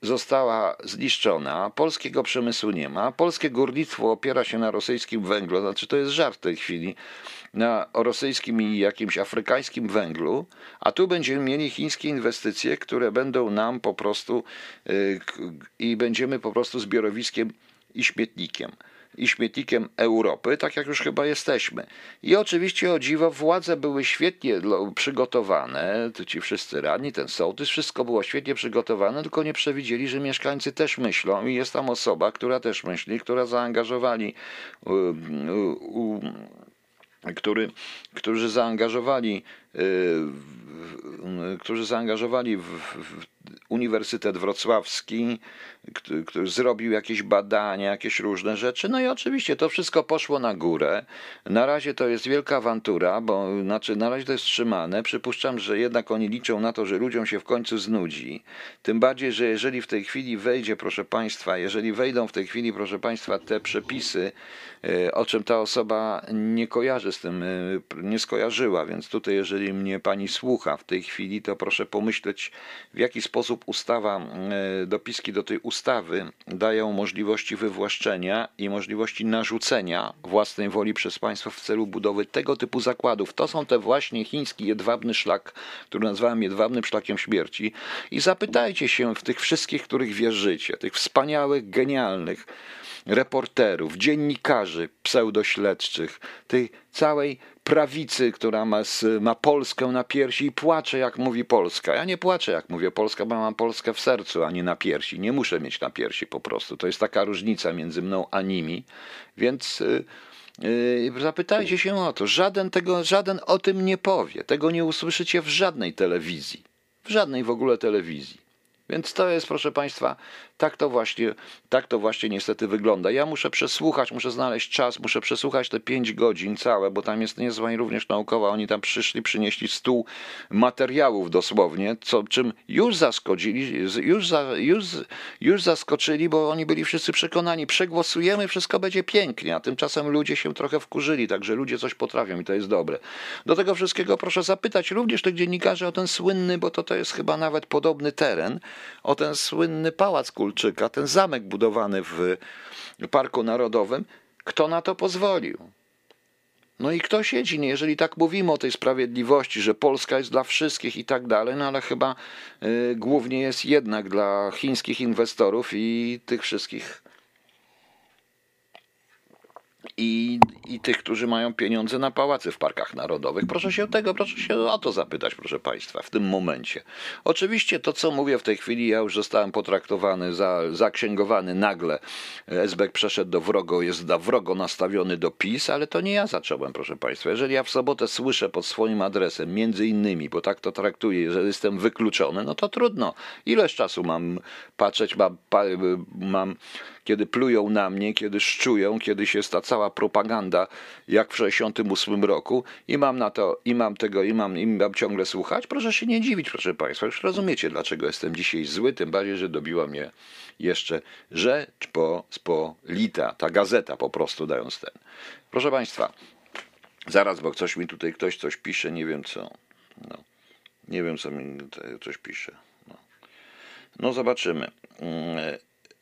została zniszczona, polskiego przemysłu nie ma, polskie górnictwo opiera się na rosyjskim węglu, znaczy to jest żart w tej chwili, na rosyjskim i jakimś afrykańskim węglu, a tu będziemy mieli chińskie inwestycje, które będą nam po prostu y, k- i będziemy po prostu zbiorowiskiem i śmietnikiem. I śmietnikiem Europy, tak jak już chyba jesteśmy. I oczywiście o dziwo, władze były świetnie przygotowane, to ci wszyscy radni, ten sołtys, wszystko było świetnie przygotowane, tylko nie przewidzieli, że mieszkańcy też myślą i jest tam osoba, która też myśli, która zaangażowali u, u, u, który, którzy zaangażowali, y, w- którzy zaangażowali w, w Uniwersytet Wrocławski, który, zrobił jakieś badania, jakieś różne rzeczy. No i oczywiście to wszystko poszło na górę. Na razie to jest wielka awantura, bo znaczy na razie to jest trzymane. Przypuszczam, że jednak oni liczą na to, że ludziom się w końcu znudzi. Tym bardziej, że jeżeli w tej chwili wejdzie, proszę Państwa, jeżeli wejdą w tej chwili, proszę Państwa, te przepisy, e, o czym ta osoba nie kojarzy z tym, e, nie skojarzyła, więc tutaj, jeżeli mnie pani słucha w tej chwili, to proszę pomyśleć, w jaki sposób ustawa, e, dopiski do tej ustawy dają możliwości wywłaszczenia i możliwości narzucenia własnej woli przez państwo w celu budowy tego typu zakładów. To są te właśnie chiński jedwabny szlak, który nazwałem jedwabnym szlakiem śmierci. I zapytajcie się w tych wszystkich, których wierzycie, tych wspaniałych, genialnych reporterów, dziennikarzy pseudośledczych, tej całej prawicy, która ma, ma Polskę na piersi i płacze, jak mówi Polska. Ja nie płaczę, jak mówię Polska, bo mam Polskę w sercu, a nie na piersi. Nie muszę mieć na piersi po prostu. To jest taka różnica między mną a nimi. Więc y, y, zapytajcie się o to. Żaden, tego, żaden o tym nie powie. Tego nie usłyszycie w żadnej telewizji. W żadnej w ogóle telewizji. Więc to jest, proszę Państwa, tak to właśnie, tak to właśnie niestety wygląda. Ja muszę przesłuchać, muszę znaleźć czas, muszę przesłuchać te pięć godzin całe, bo tam jest niezła również naukowa. Oni tam przyszli, przynieśli stół materiałów dosłownie, co, czym już zaskoczyli, już, za, już, już zaskoczyli, bo oni byli wszyscy przekonani, przegłosujemy, wszystko będzie pięknie, a tymczasem ludzie się trochę wkurzyli, także ludzie coś potrafią i to jest dobre. Do tego wszystkiego proszę zapytać również tych dziennikarzy o ten słynny, bo to, to jest chyba nawet podobny teren, o ten słynny pałac Kulczyka, ten zamek budowany w Parku Narodowym. Kto na to pozwolił? No i kto siedzi? Nie, jeżeli tak mówimy o tej sprawiedliwości, że Polska jest dla wszystkich i tak dalej, no ale chyba y, głównie jest jednak dla chińskich inwestorów i tych wszystkich i, i tych, którzy mają pieniądze na pałacy w parkach narodowych. Proszę się tego, proszę się o to zapytać, proszę Państwa, w tym momencie. Oczywiście to, co mówię w tej chwili, ja już zostałem potraktowany, za, zaksięgowany nagle. SBK przeszedł do wrogo, jest da wrogo nastawiony do PiS, ale to nie ja zacząłem, proszę Państwa. Jeżeli ja w sobotę słyszę pod swoim adresem, między innymi, bo tak to traktuję, że jestem wykluczony, no to trudno. Ileż czasu mam patrzeć, mam, mam kiedy plują na mnie, kiedy szczują, kiedy jest ta cała propaganda, jak w 68 roku i mam na to, i mam tego, i mam, i mam ciągle słuchać, proszę się nie dziwić, proszę Państwa, już rozumiecie, dlaczego jestem dzisiaj zły, tym bardziej, że dobiła mnie jeszcze Rzeczpospolita, ta gazeta po prostu dając ten. Proszę Państwa, zaraz, bo ktoś mi tutaj, ktoś coś pisze, nie wiem co, no, nie wiem co mi coś pisze, no, no zobaczymy.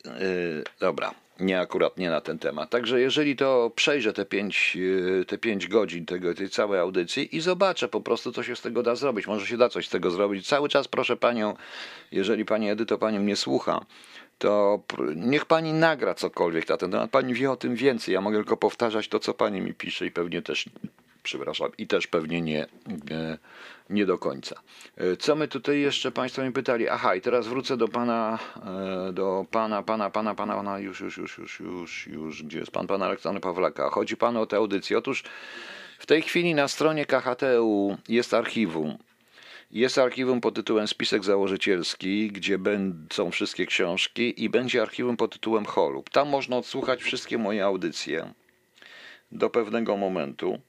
Yy, dobra, nie akurat nie na ten temat. Także jeżeli to przejrzę te pięć, yy, te pięć godzin tego, tej całej audycji i zobaczę po prostu, co się z tego da zrobić. Może się da coś z tego zrobić. Cały czas proszę panią, jeżeli pani Edyto pani mnie słucha, to niech pani nagra cokolwiek na ten temat. Pani wie o tym więcej. Ja mogę tylko powtarzać to, co pani mi pisze i pewnie też, przepraszam, i też pewnie nie, nie, nie do końca. E, Co my tutaj jeszcze państwo mi pytali? Aha, i teraz wrócę do pana, e, do pana, pana, pana, pana, pana, już, już, już, już, już, już, gdzie jest pan, pan Aleksander Pawlaka. Chodzi panu o tę audycję. Otóż W tej chwili na stronie KHTU jest archiwum. Jest archiwum pod tytułem Spisek Założycielski, gdzie będą wszystkie książki i będzie archiwum pod tytułem Holub. Tam można odsłuchać wszystkie moje audycje do pewnego momentu.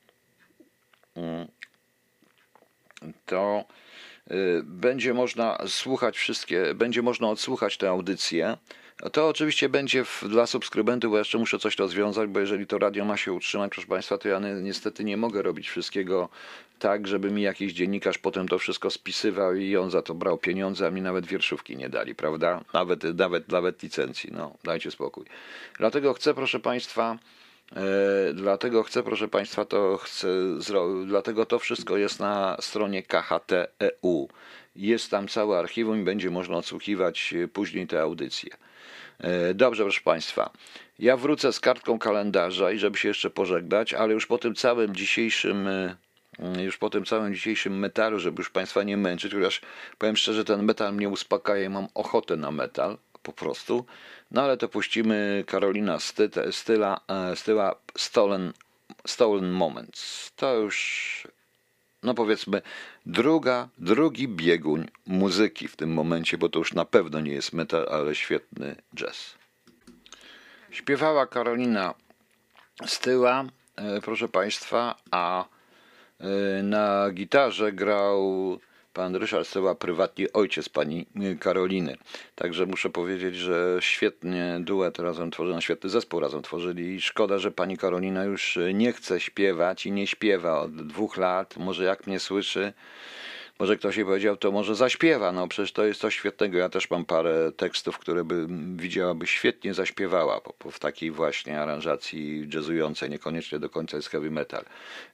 To y, będzie można słuchać wszystkie, będzie można odsłuchać te audycje. To oczywiście będzie w, dla subskrybentów, bo jeszcze muszę coś rozwiązać, bo jeżeli to radio ma się utrzymać, proszę Państwa, to ja ni- niestety nie mogę robić wszystkiego tak, żeby mi jakiś dziennikarz potem to wszystko spisywał i on za to brał pieniądze, a mi nawet wierszówki nie dali, prawda? Nawet, nawet, nawet licencji, no dajcie spokój. Dlatego chcę, proszę Państwa, Dlatego chcę, proszę Państwa, to chcę dlatego to wszystko jest na stronie KHT.eu. Jest tam całe archiwum i będzie można odsłuchiwać e, później te audycje. E, Dobrze, proszę Państwa. Ja wrócę z kartką kalendarza i żeby się jeszcze pożegnać, ale już po tym całym dzisiejszym e, już po tym całym dzisiejszym metalu, żeby już Państwa nie męczyć, chociaż powiem szczerze, ten metal mnie uspokaja i mam ochotę na metal, po prostu. No ale to puścimy Karolina Sty- Styla, e, Styla Stolen, Stolen Moments. To już, no powiedzmy, druga, drugi bieguń muzyki w tym momencie, bo to już na pewno nie jest metal, ale świetny jazz. Śpiewała Karolina Styla, e, proszę Państwa, a e, na gitarze grał pan Ryszard Styła, prywatnie ojciec pani e, Karoliny. Także muszę powiedzieć, że świetnie duet razem tworzono, świetny zespół razem tworzyli i szkoda, że pani Karolina już e, nie chce śpiewać i nie śpiewa od dwóch lat. Może jak mnie słyszy, może ktoś jej powiedział, to może zaśpiewa. No przecież to jest coś świetnego. Ja też mam parę tekstów, które by widziałaby świetnie zaśpiewała w takiej właśnie aranżacji jazzującej, niekoniecznie do końca jest heavy metal.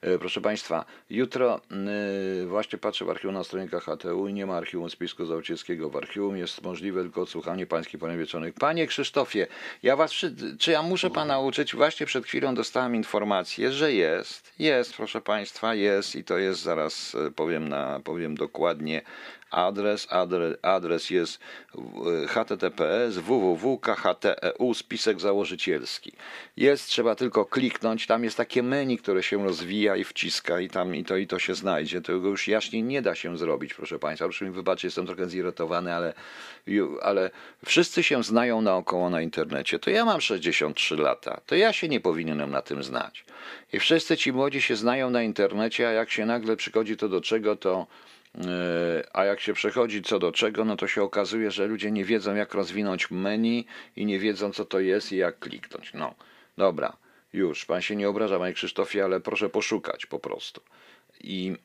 E, Proszę Państwa, jutro y, właśnie patrzę w archiwum na stronie KHTU i nie ma archiwum spisku Załcieckiego. W archiwum jest możliwe tylko odsłuchanie pańskich poniewieczonych. Panie Krzysztofie, ja was, czy ja muszę pana uczyć? Właśnie przed chwilą dostałem informację, że jest. Jest, proszę Państwa, jest i to jest zaraz e, powiem na, powiem dokładnie adres, adres, adres jest e, https www.khteu spisek założycielski. Jest, trzeba tylko kliknąć, tam jest takie menu, które się rozwija i wciska i tam i to, i to się znajdzie. Tego już jaśniej nie da się zrobić, proszę Państwa. Proszę mi wybaczyć, jestem trochę zirytowany, ale, ale wszyscy się znają naokoło na internecie. To ja mam 63 lata, to ja się nie powinienem na tym znać. I wszyscy ci młodzi się znają na internecie, a jak się nagle przychodzi to do czego, to A jak się przechodzi co do czego, no to się okazuje, że ludzie nie wiedzą, jak rozwinąć menu i nie wiedzą, co to jest i jak kliknąć. No, dobra, już. Pan się nie obraża, panie Krzysztofie, ale proszę poszukać po prostu. I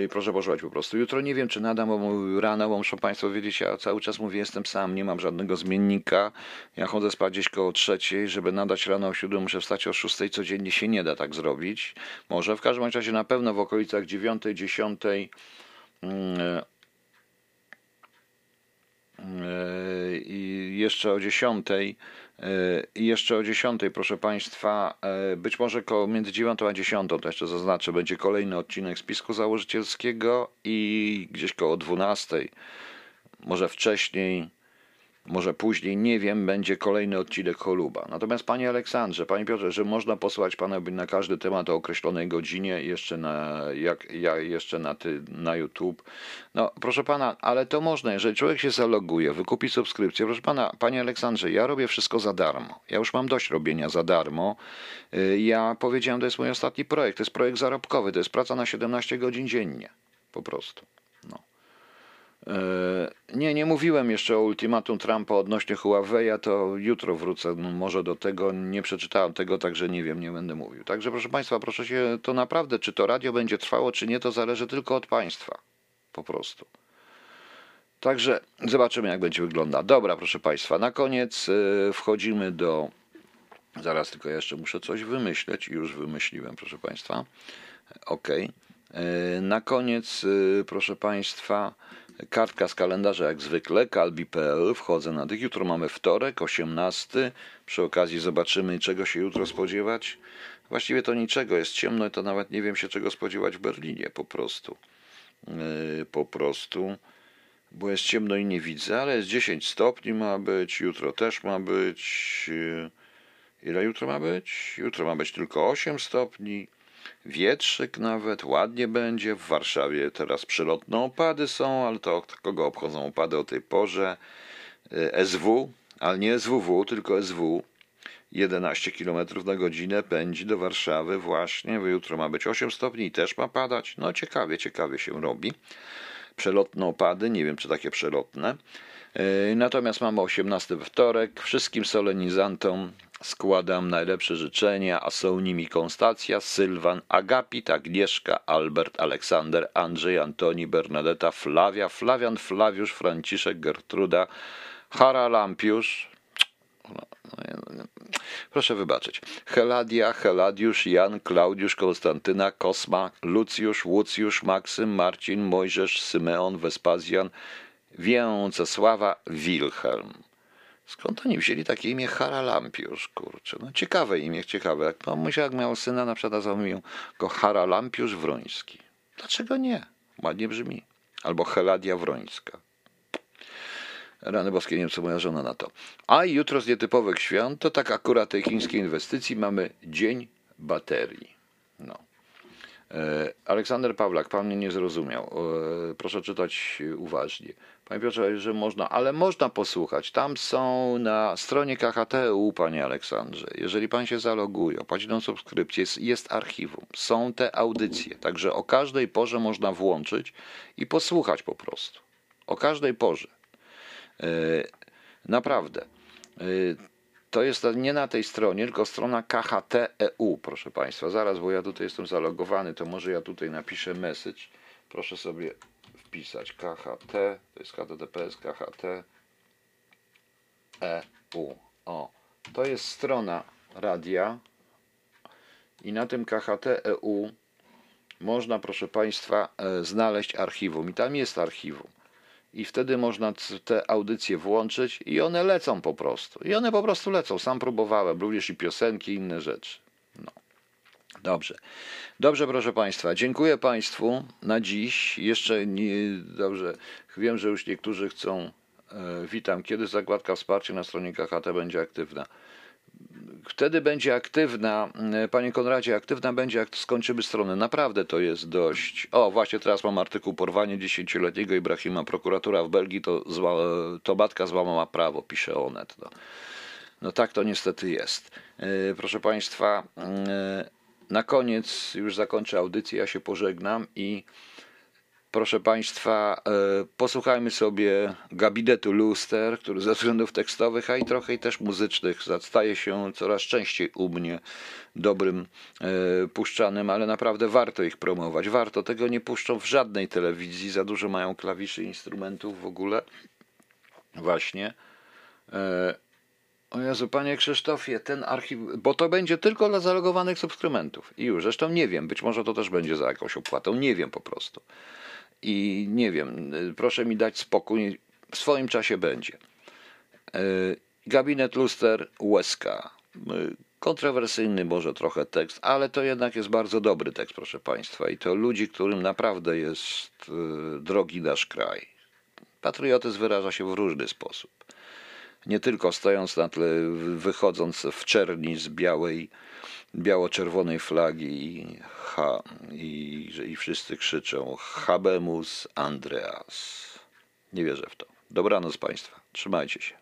yy, proszę poszukać po prostu. Jutro nie wiem, czy nadam, bo rano, bo muszą Państwo wiedzieć, ja cały czas mówię, jestem sam, nie mam żadnego zmiennika. Ja chodzę spać gdzieś koło trzeciej, żeby nadać rano o siódmej, muszę wstać o szóstej, codziennie się nie da tak zrobić. Może w każdym razie na pewno w okolicach dziewiątej, dziesiątej e, i jeszcze o 10. I jeszcze o 10, proszę Państwa, e, być może między 9 a 10, to jeszcze zaznaczę, będzie kolejny odcinek spisku założycielskiego i gdzieś koło 12, może wcześniej, może później, nie wiem, będzie kolejny odcinek Choluba. Natomiast Panie Aleksandrze, Panie Piotrze, że można posłać Pana na każdy temat o określonej godzinie, jeszcze na, jak, ja, jeszcze na, ty, na YouTube. No, proszę Pana, ale to można, jeżeli człowiek się zaloguje, wykupi subskrypcję. Proszę Pana, Panie Aleksandrze, ja robię wszystko za darmo. Ja już mam dość robienia za darmo. Y, Ja powiedziałem, to jest mój ostatni projekt, to jest projekt zarobkowy, to jest praca na 17 godzin dziennie. Po prostu. E, Nie, nie mówiłem jeszcze o ultimatum Trumpa odnośnie Huawei'a, to jutro wrócę no, może do tego. Nie przeczytałem tego, także nie wiem, nie będę mówił. Także proszę Państwa, proszę się, to naprawdę, czy to radio będzie trwało, czy nie, to zależy tylko od Państwa. Po prostu. Także zobaczymy, jak będzie wyglądać. Dobra, proszę Państwa, na koniec e, wchodzimy do. Zaraz tylko jeszcze muszę coś wymyśleć. Już wymyśliłem, proszę Państwa. Ok. Na koniec, e, proszę Państwa, kartka z kalendarza jak zwykle, kalbi.pl. Wchodzę na tych. Jutro mamy wtorek, 18. Przy okazji zobaczymy, czego się jutro spodziewać. Właściwie to niczego, jest ciemno, to nawet nie wiem się czego spodziewać w Berlinie po prostu. Yy, Po prostu, bo jest ciemno i nie widzę, ale jest 10 stopni ma być, jutro też ma być. Ile jutro ma być? Jutro ma być tylko 8 stopni. Wietrzyk nawet, ładnie będzie. W Warszawie teraz przelotne opady są, ale to kogo obchodzą opady o tej porze? Y, SW, ale nie SWW, tylko SW. 11 km na godzinę pędzi do Warszawy właśnie, bo jutro ma być 8 stopni i też ma padać. No ciekawie, ciekawie się robi. Przelotne opady, nie wiem czy takie przelotne. Y, natomiast mamy 18 wtorek. Wszystkim solenizantom składam najlepsze życzenia, a są nimi Konstacja, Sylwan, Agapit, Agnieszka, Albert, Aleksander, Andrzej, Antoni, Bernadetta, Flavia, Flawian, Flawiusz, Franciszek, Gertruda, Haralampiusz, no, no, Proszę wybaczyć. Heladia, Heladiusz, Jan, Klaudiusz, Konstantyna, Kosma, Lucjusz, Łucjusz, Maksym, Marcin, Mojżesz, Symeon, Wespazjan, Więcesława, Wilhelm. Skąd oni wzięli takie imię Haralampiusz, kurczę? No ciekawe imię, ciekawe. Jak mamusia jak miał syna, na przykład nazwał go Haralampiusz Wroński. Dlaczego nie? Ładnie brzmi. Albo Heladia Wrońska. Rany boskie, nie wiem co moja żona na to. A jutro z nietypowych świąt, to tak akurat tej chińskiej inwestycji mamy Dzień Baterii. No. E, Aleksander Pawlak, pan mnie nie zrozumiał. E, proszę czytać uważnie. Panie Piotrze, że można, ale można posłuchać. Tam są na stronie KHTU, panie Aleksandrze. Jeżeli pan się zaloguje, opłaci subskrypcję, jest, jest archiwum. Są te audycje, także o każdej porze można włączyć i posłuchać po prostu. O każdej porze. E, naprawdę. To jest nie na tej stronie, tylko strona KHT.eu, proszę Państwa. Zaraz, bo ja tutaj jestem zalogowany, to może ja tutaj napiszę message. Proszę sobie wpisać KHT, to jest HTTPS KHT EU. O, to jest strona radia i na tym KHT EU można, proszę Państwa, e, znaleźć archiwum. I tam jest archiwum i wtedy można te audycje włączyć i one lecą po prostu. I one po prostu lecą. Sam próbowałem, również i piosenki, i inne rzeczy. Dobrze. Dobrze, proszę Państwa. Dziękuję Państwu na dziś. Jeszcze nie, dobrze. Wiem, że już niektórzy chcą. E, witam. Kiedy zakładka wsparcia na stronie KHT będzie aktywna? wtedy będzie aktywna, e, panie Konradzie, aktywna będzie, jak skończymy stronę. Naprawdę to jest dość. O, właśnie teraz mam artykuł porwanie dziesięcioletniego Ibrahima. Prokuratura w Belgii to, zła, to matka złamała prawo, pisze Onet. No. no tak to niestety jest. E, proszę państwa, e, na koniec już zakończę audycję, ja się pożegnam i proszę Państwa, e, posłuchajmy sobie gabinetu Luster, który ze względów tekstowych, a i trochę i też muzycznych staje się coraz częściej u mnie dobrym e, puszczanym, ale naprawdę warto ich promować. Warto, tego nie puszczą w żadnej telewizji, za dużo mają klawiszy instrumentów w ogóle. Właśnie. O Jezu, panie Krzysztofie, ten archiw, bo to będzie tylko dla zalogowanych subskrybentów. I już, zresztą nie wiem, być może to też będzie za jakąś opłatą, nie wiem po prostu i nie wiem, proszę mi dać spokój, w swoim czasie będzie. E, gabinet luster Łeska. E, kontrowersyjny może trochę tekst, ale to jednak jest bardzo dobry tekst, proszę Państwa. I to ludzi, którym naprawdę jest drogi nasz kraj. Patriotyzm wyraża się w różny sposób. Nie tylko stojąc na tle, wychodząc w czerni z białej biało-czerwonej flagi i, ha, i, i wszyscy krzyczą Habemus Andreas. Nie wierzę w to. Dobranoc Państwa. Trzymajcie się.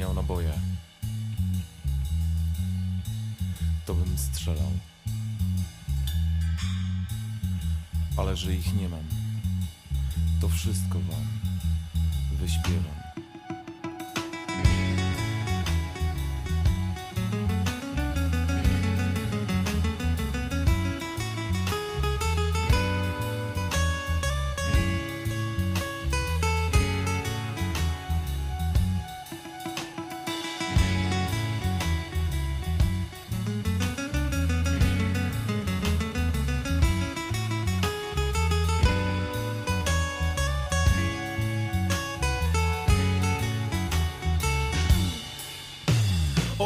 miał naboje, to bym strzelał. Ale że ich nie ma.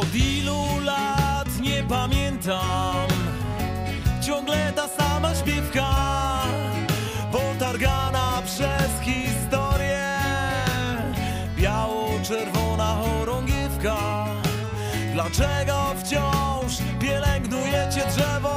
Od ilu lat nie pamiętam. Ciągle ta sama śpiewka Potargana przez historię. Biało-czerwona chorągiewka. Dlaczego wciąż pielęgnujecie drzewo?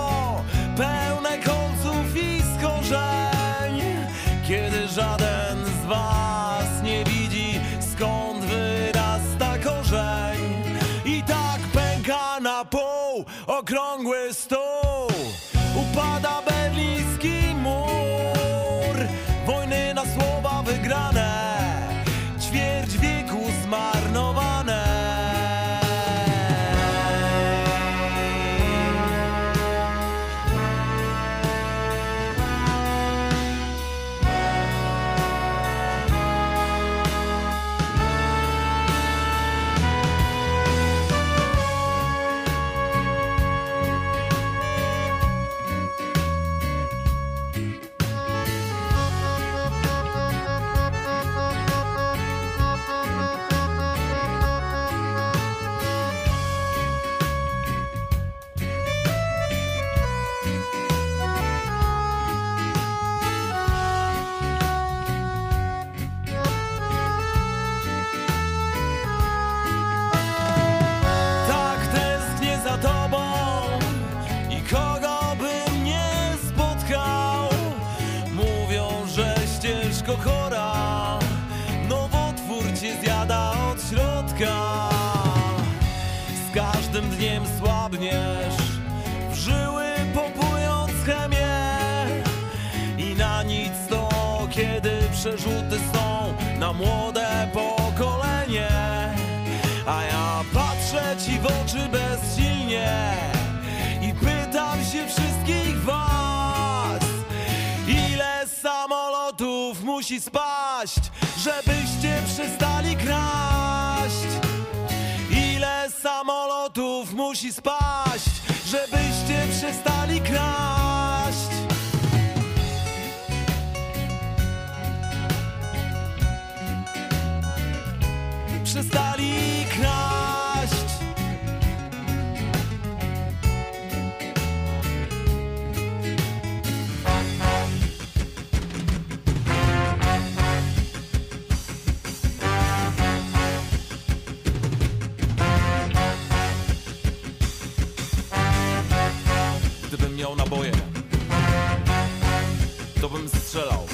To bym strzelał.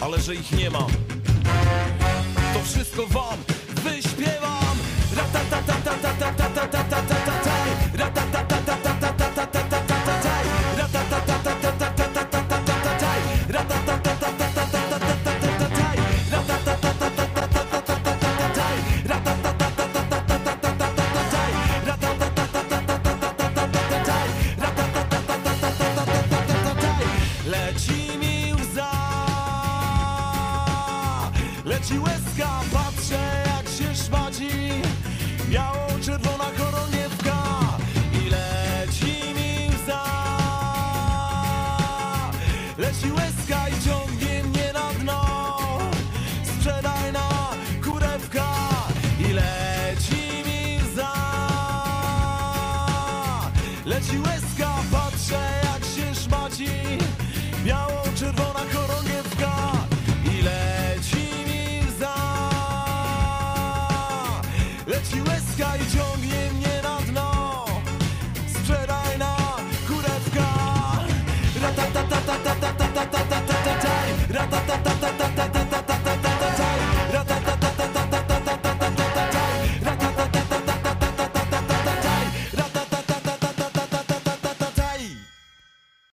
Ale że ich nie mam, to wszystko wam wyśpiewam.